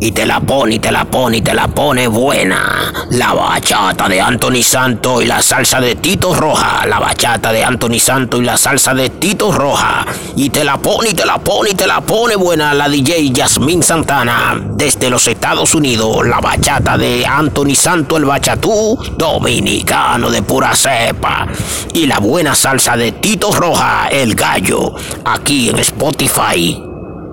y te la pone y te la pone y te la pone buena. La bachata de Anthony Santo y la salsa de Tito Roja. La bachata de Anthony Santo y la salsa de Tito Roja. Y te la pone y te la pone y te la pone buena la DJ Yasmín Santana. Desde los Estados Unidos, la bachata de Anthony Santo el bachatú, dominicano de pura cepa. Y la buena salsa de Tito Roja, el gallo, aquí en Spotify